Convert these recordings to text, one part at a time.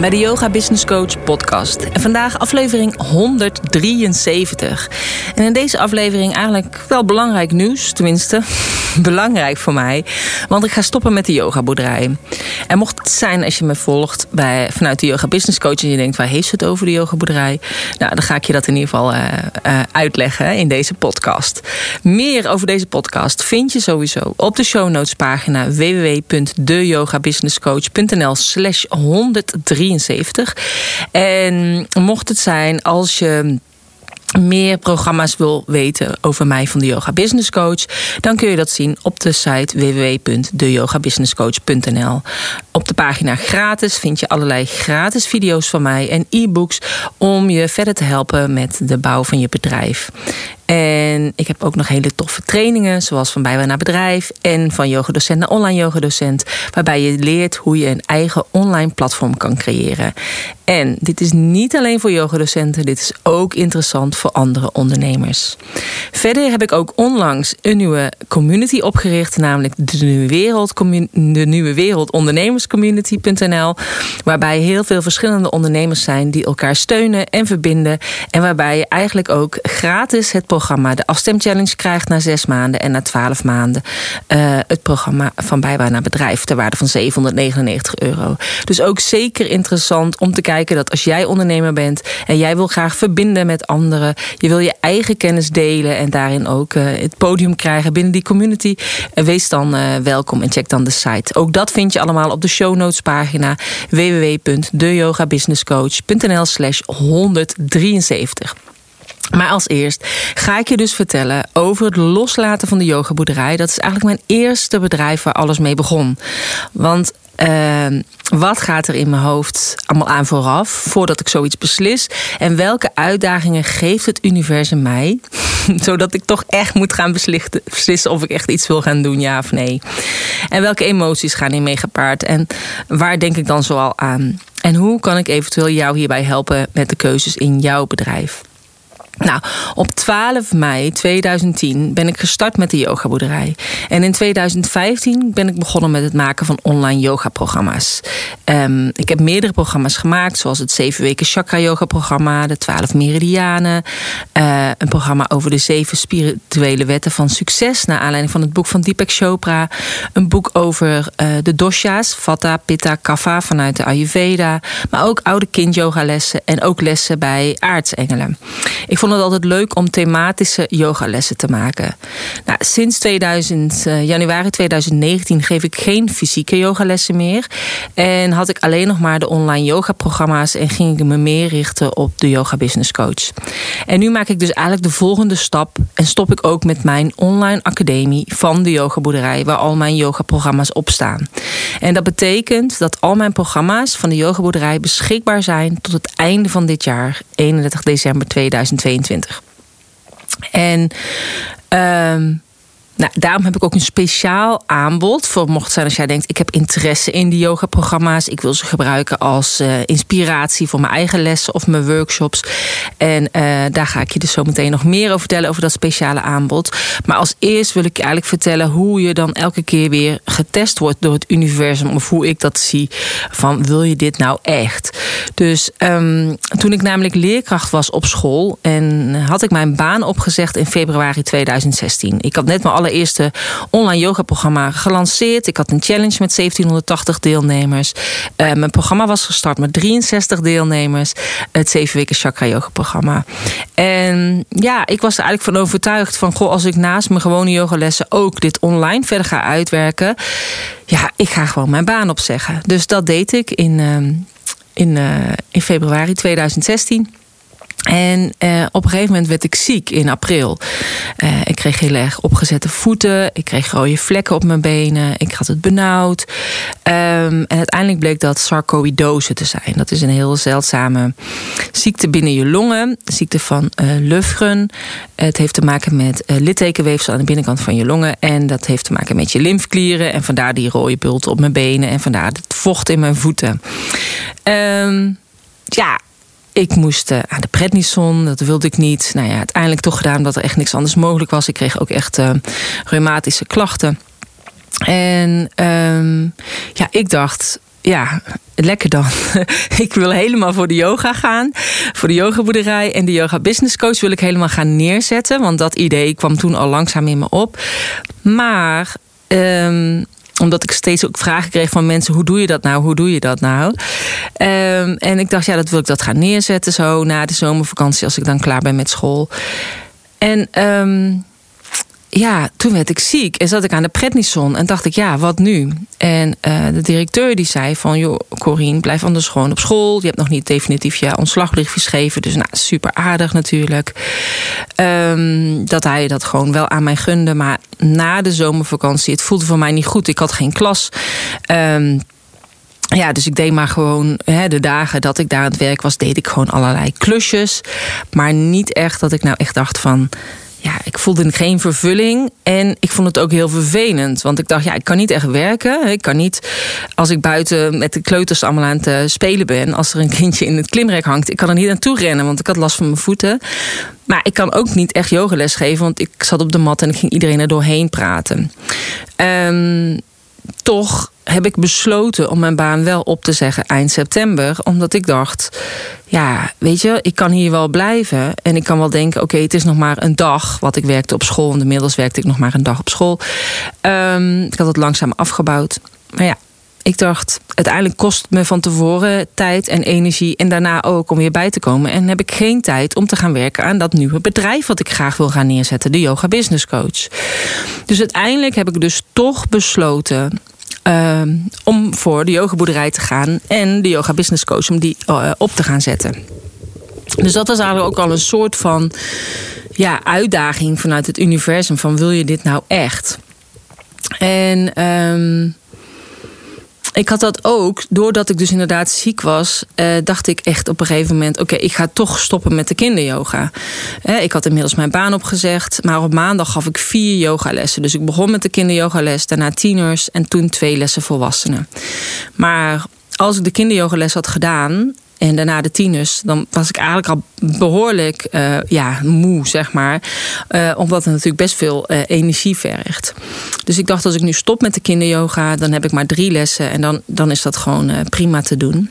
bij de Yoga Business Coach podcast. En vandaag aflevering 173. En in deze aflevering eigenlijk wel belangrijk nieuws, tenminste belangrijk voor mij. Want ik ga stoppen met de yogaboerderij. En mocht het zijn als je me volgt bij, vanuit de Yoga Business Coach en je denkt waar heeft ze het over de yogaboerderij? Nou, dan ga ik je dat in ieder geval uh, uh, uitleggen in deze podcast. Meer over deze podcast vind je sowieso op de show notes pagina www.deyogabusinesscoach.nl slash 173. En mocht het zijn als je meer programma's wil weten over mij van de Yoga Business Coach, dan kun je dat zien op de site www.deyogabusinesscoach.nl. Op de pagina gratis vind je allerlei gratis video's van mij en e-books om je verder te helpen met de bouw van je bedrijf. En ik heb ook nog hele toffe trainingen, zoals van bijbaan naar bedrijf en van yogadocent naar online yogadocent, waarbij je leert hoe je een eigen online platform kan creëren. En dit is niet alleen voor yogadocenten, dit is ook interessant voor andere ondernemers. Verder heb ik ook onlangs een nieuwe community opgericht, namelijk de Nieuwe Wereld, de Ondernemerscommunity.nl, waarbij heel veel verschillende ondernemers zijn die elkaar steunen en verbinden en waarbij je eigenlijk ook gratis het programma de Afstem Challenge krijgt na zes maanden en na twaalf maanden uh, het programma van bijbaan naar bedrijf ter waarde van 799 euro. Dus ook zeker interessant om te kijken dat als jij ondernemer bent en jij wil graag verbinden met anderen, je wil je eigen kennis delen en daarin ook uh, het podium krijgen binnen die community, uh, wees dan welkom en check dan de site. Ook dat vind je allemaal op de show notes pagina www.deyogabusinesscoach.nl slash 173. Maar als eerst ga ik je dus vertellen over het loslaten van de yogaboerderij. Dat is eigenlijk mijn eerste bedrijf waar alles mee begon. Want uh, wat gaat er in mijn hoofd allemaal aan vooraf voordat ik zoiets beslis? En welke uitdagingen geeft het universum mij? Zodat ik toch echt moet gaan beslissen of ik echt iets wil gaan doen, ja of nee. En welke emoties gaan in mee gepaard? En waar denk ik dan zoal aan? En hoe kan ik eventueel jou hierbij helpen met de keuzes in jouw bedrijf? Nou, op 12 mei 2010 ben ik gestart met de yogaboerderij. En in 2015 ben ik begonnen met het maken van online yoga-programma's. Um, ik heb meerdere programma's gemaakt, zoals het 7 weken chakra yoga programma, de 12 meridianen, uh, een programma over de zeven spirituele wetten van succes, naar aanleiding van het boek van Deepak Chopra, een boek over uh, de dosha's, Vata, Pitta, Kapha vanuit de Ayurveda, maar ook oude kind yoga lessen en ook lessen bij aartsengelen. Ik vond het altijd leuk om thematische yogalessen te maken. Nou, sinds 2000, uh, januari 2019 geef ik geen fysieke yogalessen meer. En had ik alleen nog maar de online yoga-programma's en ging ik me meer richten op de yoga business coach. En nu maak ik dus eigenlijk de volgende stap en stop ik ook met mijn online academie van de yogaboerderij, waar al mijn yoga-programma's op staan. En dat betekent dat al mijn programma's van de yogaboerderij beschikbaar zijn tot het einde van dit jaar, 31 december 2022. En um, nou, daarom heb ik ook een speciaal aanbod. Voor mocht zijn als jij denkt, ik heb interesse in die yoga-programma's. Ik wil ze gebruiken als uh, inspiratie voor mijn eigen lessen of mijn workshops. En uh, daar ga ik je dus zo meteen nog meer over vertellen, over dat speciale aanbod. Maar als eerst wil ik je eigenlijk vertellen hoe je dan elke keer weer getest wordt door het universum. Of hoe ik dat zie. Van wil je dit nou echt? Dus um, toen ik namelijk leerkracht was op school. En had ik mijn baan opgezegd in februari 2016. Ik had net mijn alle allereerste online yoga programma gelanceerd. Ik had een challenge met 1780 deelnemers. Uh, mijn programma was gestart met 63 deelnemers. Het 7 weken chakra yoga programma. En ja, ik was er eigenlijk van overtuigd van... goh, als ik naast mijn gewone yogalessen ook dit online verder ga uitwerken... ja, ik ga gewoon mijn baan opzeggen. Dus dat deed ik in, uh, in, uh, in februari 2016... En uh, op een gegeven moment werd ik ziek in april. Uh, ik kreeg heel erg opgezette voeten. Ik kreeg rode vlekken op mijn benen. Ik had het benauwd. Ehm, en uiteindelijk bleek dat sarcoïdose te zijn. Dat is een heel zeldzame ziekte binnen je longen. ziekte van uh. Het heeft te maken met uh, littekenweefsel aan de binnenkant van je longen. En dat heeft te maken met je lymfklieren. En vandaar die rode bulten op mijn benen. En vandaar het vocht in mijn voeten. Um, ja, ik moest uh, aan de prednison, dat wilde ik niet. Nou ja, uiteindelijk toch gedaan omdat er echt niks anders mogelijk was. Ik kreeg ook echt uh, reumatische klachten. En um, ja, ik dacht, ja, lekker dan. ik wil helemaal voor de yoga gaan. Voor de yogaboerderij en de yoga business coach wil ik helemaal gaan neerzetten. Want dat idee kwam toen al langzaam in me op. Maar um, omdat ik steeds ook vragen kreeg van mensen: hoe doe je dat nou? Hoe doe je dat nou? Um, en ik dacht, ja, dat wil ik dat gaan neerzetten zo na de zomervakantie, als ik dan klaar ben met school. En um, ja, toen werd ik ziek en zat ik aan de prednison en dacht ik, ja, wat nu? En uh, de directeur die zei van, joh, Corine, blijf anders gewoon op school. Je hebt nog niet definitief je ontslagbrief geschreven, dus nou, super aardig natuurlijk. Um, dat hij dat gewoon wel aan mij gunde, maar na de zomervakantie, het voelde voor mij niet goed. Ik had geen klas. Um, ja, dus ik deed maar gewoon hè, de dagen dat ik daar aan het werk was, deed ik gewoon allerlei klusjes. Maar niet echt dat ik nou echt dacht van ja, ik voelde geen vervulling. En ik vond het ook heel vervelend. Want ik dacht, ja, ik kan niet echt werken. Ik kan niet, als ik buiten met de kleuters allemaal aan het spelen ben... als er een kindje in het klimrek hangt, ik kan er niet naartoe rennen... want ik had last van mijn voeten. Maar ik kan ook niet echt yogales geven... want ik zat op de mat en ik ging iedereen er doorheen praten. Um, toch heb ik besloten om mijn baan wel op te zeggen eind september. Omdat ik dacht, ja, weet je, ik kan hier wel blijven. En ik kan wel denken, oké, het is nog maar een dag wat ik werkte op school. Want inmiddels werkte ik nog maar een dag op school. Um, ik had het langzaam afgebouwd. Maar ja, ik dacht, uiteindelijk kost het me van tevoren tijd en energie. En daarna ook om weer bij te komen. En heb ik geen tijd om te gaan werken aan dat nieuwe bedrijf wat ik graag wil gaan neerzetten. De Yoga Business Coach. Dus uiteindelijk heb ik dus toch besloten uh, om voor de yogaboerderij te gaan en de yoga business coach om die uh, op te gaan zetten. Dus dat was eigenlijk ook al een soort van ja, uitdaging vanuit het universum van wil je dit nou echt? En um, ik had dat ook, doordat ik dus inderdaad ziek was, eh, dacht ik echt op een gegeven moment: oké, ik ga toch stoppen met de kinderyoga. Eh, ik had inmiddels mijn baan opgezegd, maar op maandag gaf ik vier yogalessen. Dus ik begon met de kinderyogales, daarna tieners en toen twee lessen volwassenen. Maar als ik de kinderyogales had gedaan en daarna de tieners, dan was ik eigenlijk al behoorlijk uh, ja, moe, zeg maar. Uh, omdat het natuurlijk best veel uh, energie vergt. Dus ik dacht, als ik nu stop met de kinderyoga, dan heb ik maar drie lessen. En dan, dan is dat gewoon prima te doen.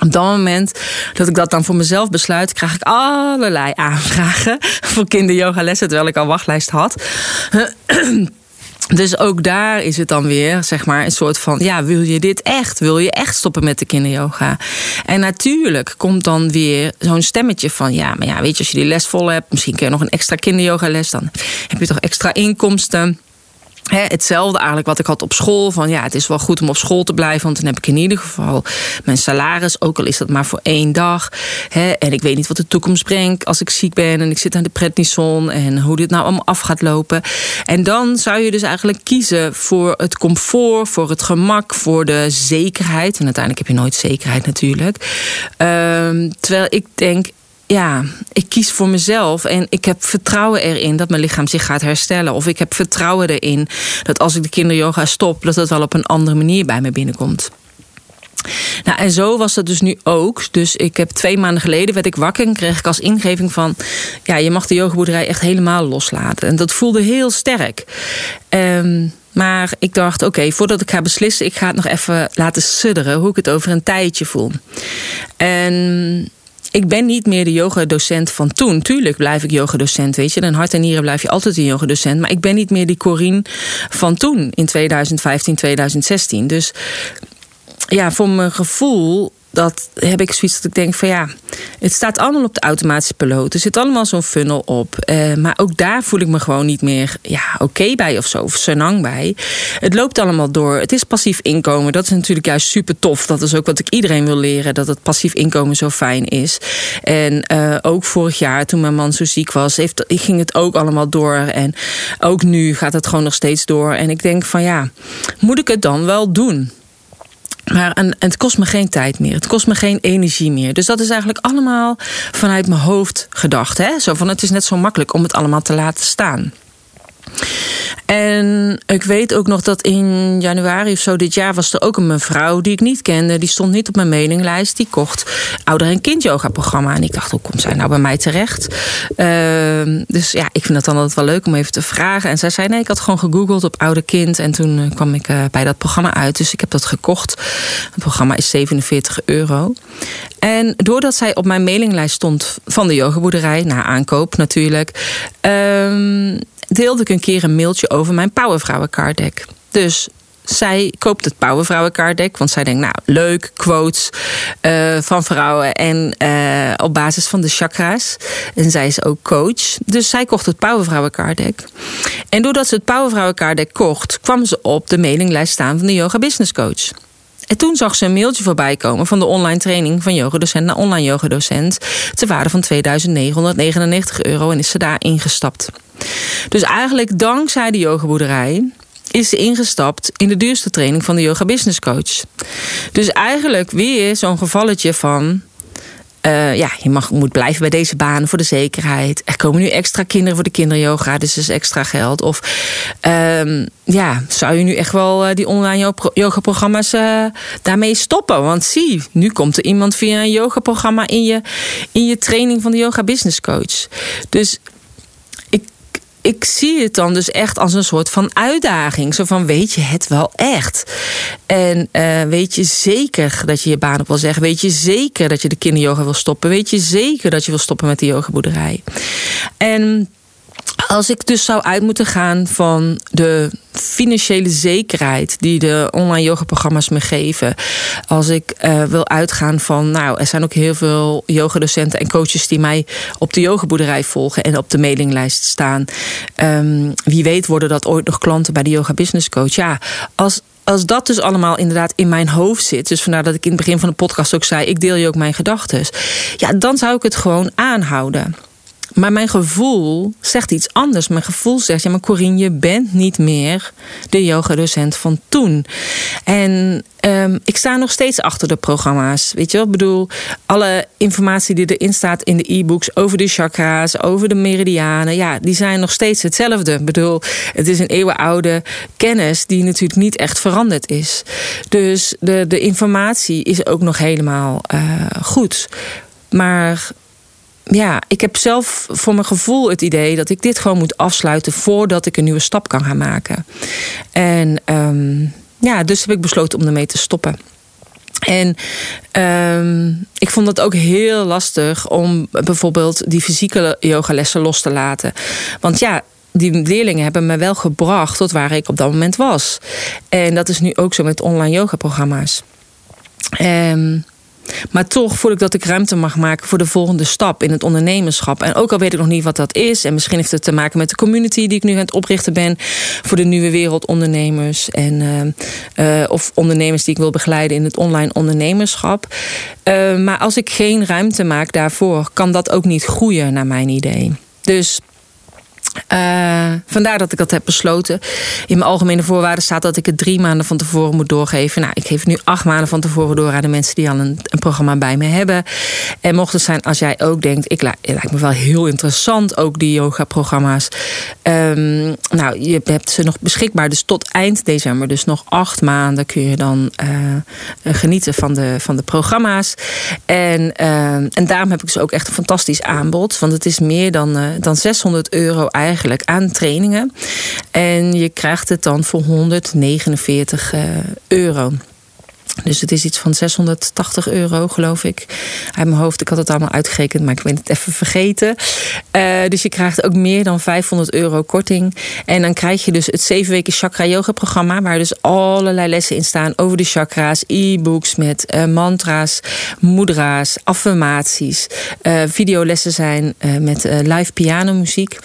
Op dat moment dat ik dat dan voor mezelf besluit, krijg ik allerlei aanvragen voor kinderyoga-lessen, terwijl ik al wachtlijst had. Dus ook daar is het dan weer, zeg maar, een soort van: ja, wil je dit echt? Wil je echt stoppen met de kinderyoga? En natuurlijk komt dan weer zo'n stemmetje van: ja, maar ja, weet je, als je die les vol hebt, misschien kun je nog een extra kinderyoga les, dan heb je toch extra inkomsten hetzelfde eigenlijk wat ik had op school. Van ja, het is wel goed om op school te blijven. Want dan heb ik in ieder geval mijn salaris. Ook al is dat maar voor één dag. en ik weet niet wat de toekomst brengt als ik ziek ben. En ik zit aan de prednison. En hoe dit nou allemaal af gaat lopen. En dan zou je dus eigenlijk kiezen voor het comfort. Voor het gemak. Voor de zekerheid. En uiteindelijk heb je nooit zekerheid natuurlijk. Um, terwijl ik denk ja, ik kies voor mezelf en ik heb vertrouwen erin dat mijn lichaam zich gaat herstellen. Of ik heb vertrouwen erin dat als ik de kinderyoga stop, dat het wel op een andere manier bij me binnenkomt. Nou, en zo was dat dus nu ook. Dus ik heb twee maanden geleden werd ik wakker en kreeg ik als ingeving van... ja, je mag de yogaboerderij echt helemaal loslaten. En dat voelde heel sterk. Um, maar ik dacht, oké, voordat ik ga beslissen... ik ga het nog even laten sudderen hoe ik het over een tijdje voel. En ik ben niet meer de yogadocent van toen. Tuurlijk blijf ik yogadocent, weet je. In hart en nieren blijf je altijd een yogadocent. Maar ik ben niet meer die Corine van toen in 2015, 2016. Dus ja, voor mijn gevoel dat heb ik zoiets dat ik denk van ja, het staat allemaal op de automatische piloot. Er zit allemaal zo'n funnel op. Uh, maar ook daar voel ik me gewoon niet meer ja, oké bij of zo. Of bij. Het loopt allemaal door. Het is passief inkomen. Dat is natuurlijk juist super tof. Dat is ook wat ik iedereen wil leren. Dat het passief inkomen zo fijn is. En uh, ook vorig jaar toen mijn man zo ziek was, heeft, ging het ook allemaal door. En ook nu gaat het gewoon nog steeds door. En ik denk van ja, moet ik het dan wel doen? Maar en, het kost me geen tijd meer. Het kost me geen energie meer. Dus dat is eigenlijk allemaal vanuit mijn hoofd gedacht. Hè? Zo van, het is net zo makkelijk om het allemaal te laten staan. En ik weet ook nog dat in januari of zo dit jaar was er ook een mevrouw die ik niet kende. Die stond niet op mijn mailinglijst. Die kocht ouder- en kind yoga programma. En ik dacht, hoe komt zij nou bij mij terecht? Uh, dus ja, ik vind het dan altijd wel leuk om even te vragen. En zij zei, nee, ik had gewoon gegoogeld op ouder kind. En toen eh, kwam ik uh, bij dat programma uit. Dus ik heb dat gekocht. Het programma is 47 euro. En doordat zij op mijn mailinglijst stond van de yogaboerderij, na aankoop natuurlijk, um, deelde ik een keer een mailtje over mijn Powervrouwen card. Dus zij koopt het Powervrouwen card. Want zij denkt, nou, leuk, quotes uh, van vrouwen. En uh, op basis van de chakra's. En zij is ook coach. Dus zij kocht het Powervrouwen card. En doordat ze het Powervrouwen card kocht... kwam ze op de mailinglijst staan van de Yoga Business Coach. En toen zag ze een mailtje voorbij komen van de online training van yogadocent naar online yogadocent. Ter waarde van 2999 euro en is ze daar ingestapt. Dus eigenlijk dankzij de yogaboerderij is ze ingestapt in de duurste training van de yoga business coach. Dus eigenlijk weer zo'n gevalletje van uh, ja, je mag, moet blijven bij deze baan voor de zekerheid. Er komen nu extra kinderen voor de kinderyoga, dus is extra geld. Of um, ja, zou je nu echt wel uh, die online yoga-programma's uh, daarmee stoppen? Want zie, nu komt er iemand via een yoga-programma in je, in je training van de yoga business coach. Dus ik zie het dan dus echt als een soort van uitdaging. Zo van, weet je het wel echt? En uh, weet je zeker dat je je baan op wil zeggen? Weet je zeker dat je de kinderyoga wil stoppen? Weet je zeker dat je wil stoppen met de yogaboerderij? En als ik dus zou uit moeten gaan van de financiële zekerheid die de online yoga-programma's me geven. Als ik uh, wil uitgaan van, nou, er zijn ook heel veel yogadocenten en coaches die mij op de yogaboerderij volgen en op de mailinglijst staan. Um, wie weet worden dat ooit nog klanten bij de Yoga Business Coach. Ja, als, als dat dus allemaal inderdaad in mijn hoofd zit, dus vandaar dat ik in het begin van de podcast ook zei: ik deel je ook mijn gedachten. Ja, dan zou ik het gewoon aanhouden. Maar mijn gevoel zegt iets anders. Mijn gevoel zegt, ja maar Corine, je bent niet meer de yogadocent van toen. En um, ik sta nog steeds achter de programma's. Weet je wel, ik bedoel, alle informatie die erin staat in de e-books over de chakra's, over de meridianen, ja, die zijn nog steeds hetzelfde. Ik bedoel, het is een eeuwenoude kennis die natuurlijk niet echt veranderd is. Dus de, de informatie is ook nog helemaal uh, goed. Maar ja, ik heb zelf voor mijn gevoel het idee dat ik dit gewoon moet afsluiten voordat ik een nieuwe stap kan gaan maken. En um, ja, dus heb ik besloten om ermee te stoppen. En um, ik vond het ook heel lastig om bijvoorbeeld die fysieke yogalessen los te laten. Want ja, die leerlingen hebben me wel gebracht tot waar ik op dat moment was. En dat is nu ook zo met online yoga programma's. Um, maar toch voel ik dat ik ruimte mag maken voor de volgende stap in het ondernemerschap. En ook al weet ik nog niet wat dat is. En misschien heeft het te maken met de community die ik nu aan het oprichten ben. Voor de nieuwe wereldondernemers. En, uh, uh, of ondernemers die ik wil begeleiden in het online ondernemerschap. Uh, maar als ik geen ruimte maak daarvoor, kan dat ook niet groeien naar mijn idee. Dus uh, vandaar dat ik dat heb besloten. In mijn algemene voorwaarden staat dat ik het drie maanden van tevoren moet doorgeven. Nou, ik geef nu acht maanden van tevoren door aan de mensen die al een, een programma bij me hebben. En mocht het zijn als jij ook denkt, ik het lijkt me wel heel interessant, ook die yoga-programma's. Um, nou, je hebt ze nog beschikbaar, dus tot eind december, dus nog acht maanden kun je dan uh, genieten van de, van de programma's. En, uh, en daarom heb ik ze ook echt een fantastisch aanbod, want het is meer dan, dan 600 euro eigenlijk aan trainingen. En je krijgt het dan voor 149 uh, euro. Dus het is iets van 680 euro, geloof ik. Uit mijn hoofd, ik had het allemaal uitgerekend, maar ik ben het even vergeten. Uh, dus je krijgt ook meer dan 500 euro korting. En dan krijg je dus het 7 weken chakra yoga programma... waar dus allerlei lessen in staan over de chakra's. E-books met uh, mantra's, mudra's, affirmaties. Uh, videolessen zijn met live pianomuziek.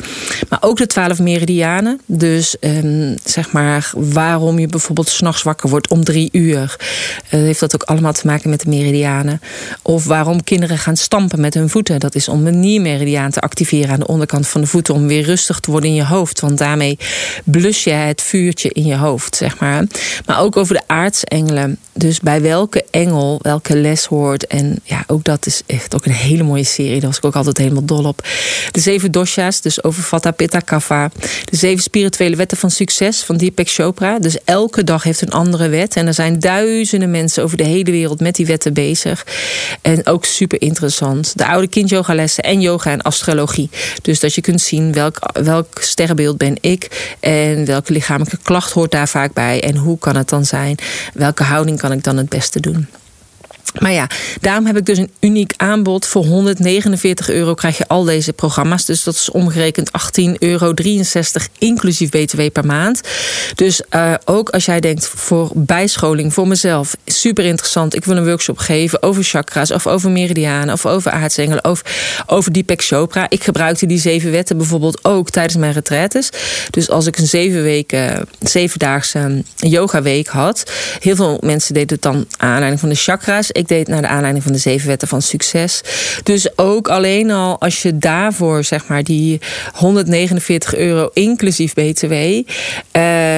Maar ook de 12 meridianen. Dus um, zeg maar waarom je bijvoorbeeld s'nachts wakker wordt om drie uur... Uh, heeft dat ook allemaal te maken met de meridianen. Of waarom kinderen gaan stampen met hun voeten. Dat is om een niermeridiaan te activeren aan de onderkant van de voeten. Om weer rustig te worden in je hoofd. Want daarmee blus je het vuurtje in je hoofd, zeg maar. Maar ook over de aartsengelen. Dus bij welke engel welke les hoort. En ja, ook dat is echt ook een hele mooie serie. Daar was ik ook altijd helemaal dol op. De zeven dosha's, dus over Vata, Pitta, Kapha. De zeven spirituele wetten van succes van Deepak Chopra. Dus elke dag heeft een andere wet. En er zijn duizenden mensen over de hele wereld met die wetten bezig. En ook super interessant. De oude kind yoga lessen en yoga en astrologie. Dus dat je kunt zien welk, welk sterrenbeeld ben ik. En welke lichamelijke klacht hoort daar vaak bij. En hoe kan het dan zijn? Welke houding kan ik dan het beste doen? Maar ja, daarom heb ik dus een uniek aanbod. Voor 149 euro krijg je al deze programma's. Dus dat is omgerekend 18,63 euro, inclusief BTW per maand. Dus uh, ook als jij denkt voor bijscholing, voor mezelf, super interessant. Ik wil een workshop geven over chakra's, of over meridianen, of over aardsengelen, of over Deepak Chopra. Ik gebruikte die zeven wetten bijvoorbeeld ook tijdens mijn retraites. Dus als ik een zeven weken, zevendaagse yoga week had, heel veel mensen deden het dan aanleiding van de chakra's. Ik deed naar de aanleiding van de zeven wetten van succes. Dus ook alleen al als je daarvoor zeg maar die 149 euro inclusief BTW. Uh,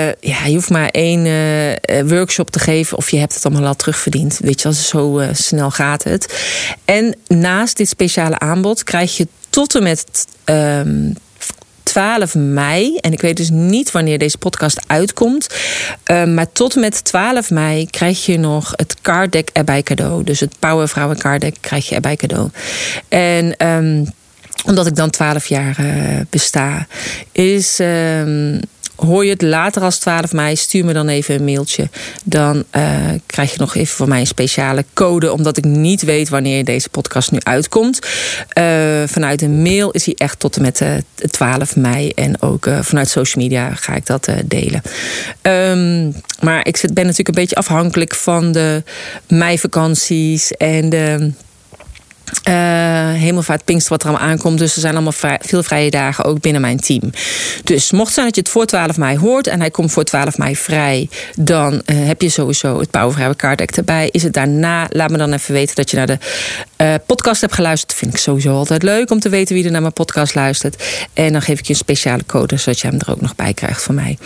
ja, je hoeft maar één uh, workshop te geven of je hebt het allemaal al terugverdiend. Weet je, als zo snel gaat het. En naast dit speciale aanbod krijg je tot en met. Uh, 12 mei. En ik weet dus niet wanneer deze podcast uitkomt. Uh, maar tot met 12 mei krijg je nog het card deck erbij cadeau. Dus het Powervrouwen card deck krijg je erbij cadeau. En um, omdat ik dan 12 jaar uh, besta, is. Um, Hoor je het later als 12 mei, stuur me dan even een mailtje. Dan uh, krijg je nog even van mij een speciale code, omdat ik niet weet wanneer deze podcast nu uitkomt. Uh, vanuit de mail is hij echt tot en met uh, 12 mei. En ook vanuit social media ga ik dat delen. Um, maar ik ben natuurlijk een beetje afhankelijk van de meivakanties en de uh, hemelvaart, Pinkster, wat er allemaal aankomt. Dus er zijn allemaal veel vrije dagen ook binnen mijn team. Dus mocht zijn dat je het voor 12 mei hoort en hij komt voor 12 mei vrij, dan uh, heb je sowieso het Powervrouwen Card erbij. Is het daarna, laat me dan even weten dat je naar de uh, podcast hebt geluisterd. Vind ik sowieso altijd leuk om te weten wie er naar mijn podcast luistert. En dan geef ik je een speciale code, zodat je hem er ook nog bij krijgt van mij.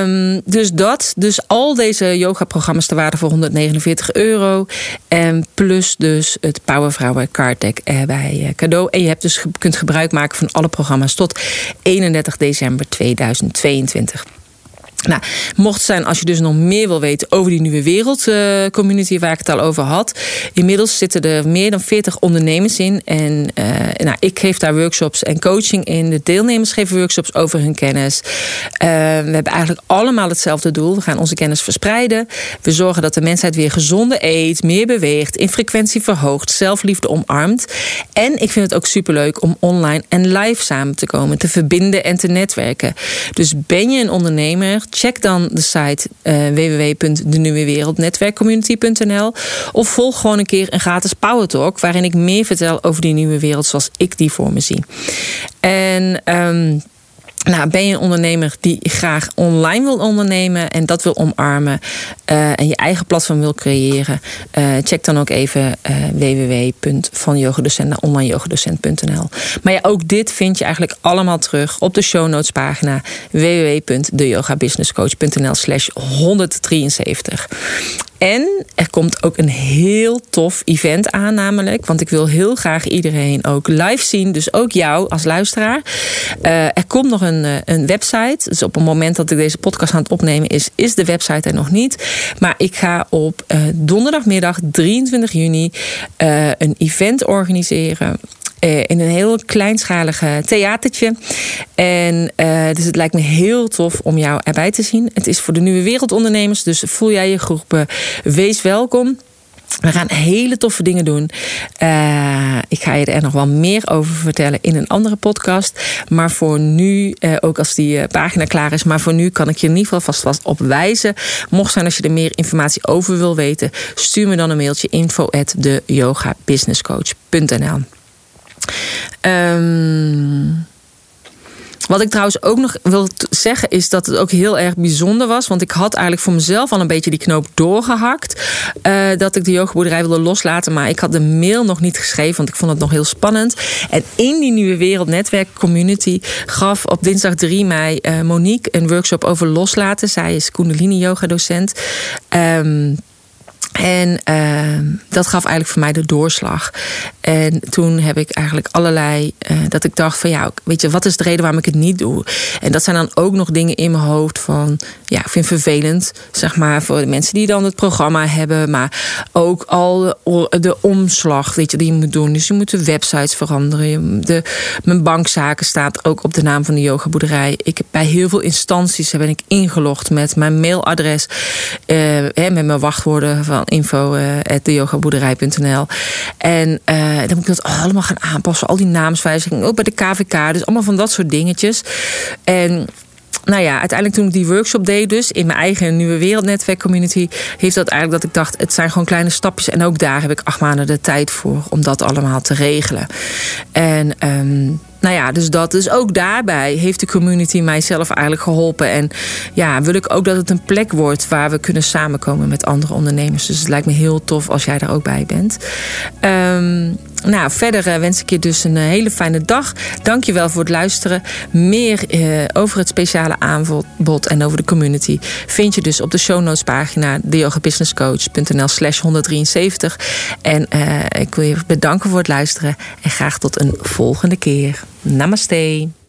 Um, dus dat. Dus al deze yoga-programma's te waarde voor 149 euro. En plus dus het Power Vrouwen Card Deck bij cadeau. En je hebt dus kunt gebruik maken van alle programma's tot 31 december 2022. Nou, mocht zijn als je dus nog meer wil weten over die nieuwe wereldcommunity uh, waar ik het al over had. Inmiddels zitten er meer dan 40 ondernemers in. En uh, nou, ik geef daar workshops en coaching in. De deelnemers geven workshops over hun kennis. Uh, we hebben eigenlijk allemaal hetzelfde doel. We gaan onze kennis verspreiden. We zorgen dat de mensheid weer gezonder eet, meer beweegt, in frequentie verhoogt, zelfliefde omarmt. En ik vind het ook superleuk om online en live samen te komen, te verbinden en te netwerken. Dus ben je een ondernemer? Check dan de site uh, www.denieuwewereldnetwerkcommunity.nl of volg gewoon een keer een gratis Power Talk waarin ik meer vertel over die nieuwe wereld zoals ik die voor me zie. En um, nou, ben je een ondernemer die graag online wil ondernemen en dat wil omarmen uh, en je eigen platform wil creëren? Uh, check dan ook even uh, www.vanyogadocent naar onlineyogadocent.nl. Maar ja, ook dit vind je eigenlijk allemaal terug op de show notes pagina www.deyogabusinesscoach.nl slash 173. En er komt ook een heel tof event aan, namelijk. Want ik wil heel graag iedereen ook live zien. Dus ook jou als luisteraar. Uh, er komt nog een, uh, een website. Dus op het moment dat ik deze podcast aan het opnemen is, is de website er nog niet. Maar ik ga op uh, donderdagmiddag 23 juni een event organiseren. In een heel kleinschalige theatertje. En dus het lijkt me heel tof om jou erbij te zien. Het is voor de nieuwe wereldondernemers, dus voel jij je groep, wees welkom. We gaan hele toffe dingen doen. Ik ga je er nog wel meer over vertellen in een andere podcast. Maar voor nu, ook als die pagina klaar is, maar voor nu kan ik je in ieder geval vast, vast op wijzen. Mocht zijn als je er meer informatie over wil weten, stuur me dan een mailtje info at de. Um, wat ik trouwens ook nog wil zeggen is dat het ook heel erg bijzonder was. Want ik had eigenlijk voor mezelf al een beetje die knoop doorgehakt. Uh, dat ik de yogaboerderij wilde loslaten. Maar ik had de mail nog niet geschreven, want ik vond het nog heel spannend. En in die nieuwe wereldnetwerk community gaf op dinsdag 3 mei uh, Monique een workshop over loslaten. Zij is Kundalini yoga docent. Um, en uh, dat gaf eigenlijk voor mij de doorslag. En toen heb ik eigenlijk allerlei. Uh, dat ik dacht van ja, weet je, wat is de reden waarom ik het niet doe? En dat zijn dan ook nog dingen in mijn hoofd van. Ja, ik vind het vervelend, zeg maar, voor de mensen die dan het programma hebben. Maar ook al de, omslag, weet je, die je moet doen. Dus je moet de websites veranderen. De, mijn bankzaken staat ook op de naam van de yogaboerderij. Ik heb bij heel veel instanties ben ik ingelogd met mijn mailadres. Uh, met mijn wachtwoorden van info uh, En uh, dan moet ik dat allemaal gaan aanpassen. Al die naamswijzigingen. Ook bij de KVK. Dus allemaal van dat soort dingetjes. En nou ja, uiteindelijk toen ik die workshop deed, dus in mijn eigen nieuwe wereldnetwerk community, heeft dat eigenlijk dat ik dacht, het zijn gewoon kleine stapjes. En ook daar heb ik acht maanden de tijd voor om dat allemaal te regelen. En um, nou ja, dus dat. Dus ook daarbij heeft de community mijzelf eigenlijk geholpen. En ja, wil ik ook dat het een plek wordt waar we kunnen samenkomen met andere ondernemers. Dus het lijkt me heel tof als jij daar ook bij bent. Um, nou, verder eh, wens ik je dus een eh, hele fijne dag. Dank je wel voor het luisteren. Meer uh, over het speciale aanbod en over de community vind je dus op de show notes pagina theyogabusinesscoach.nl slash 173. En ik wil je bedanken voor het luisteren en graag tot een volgende keer. Namaste.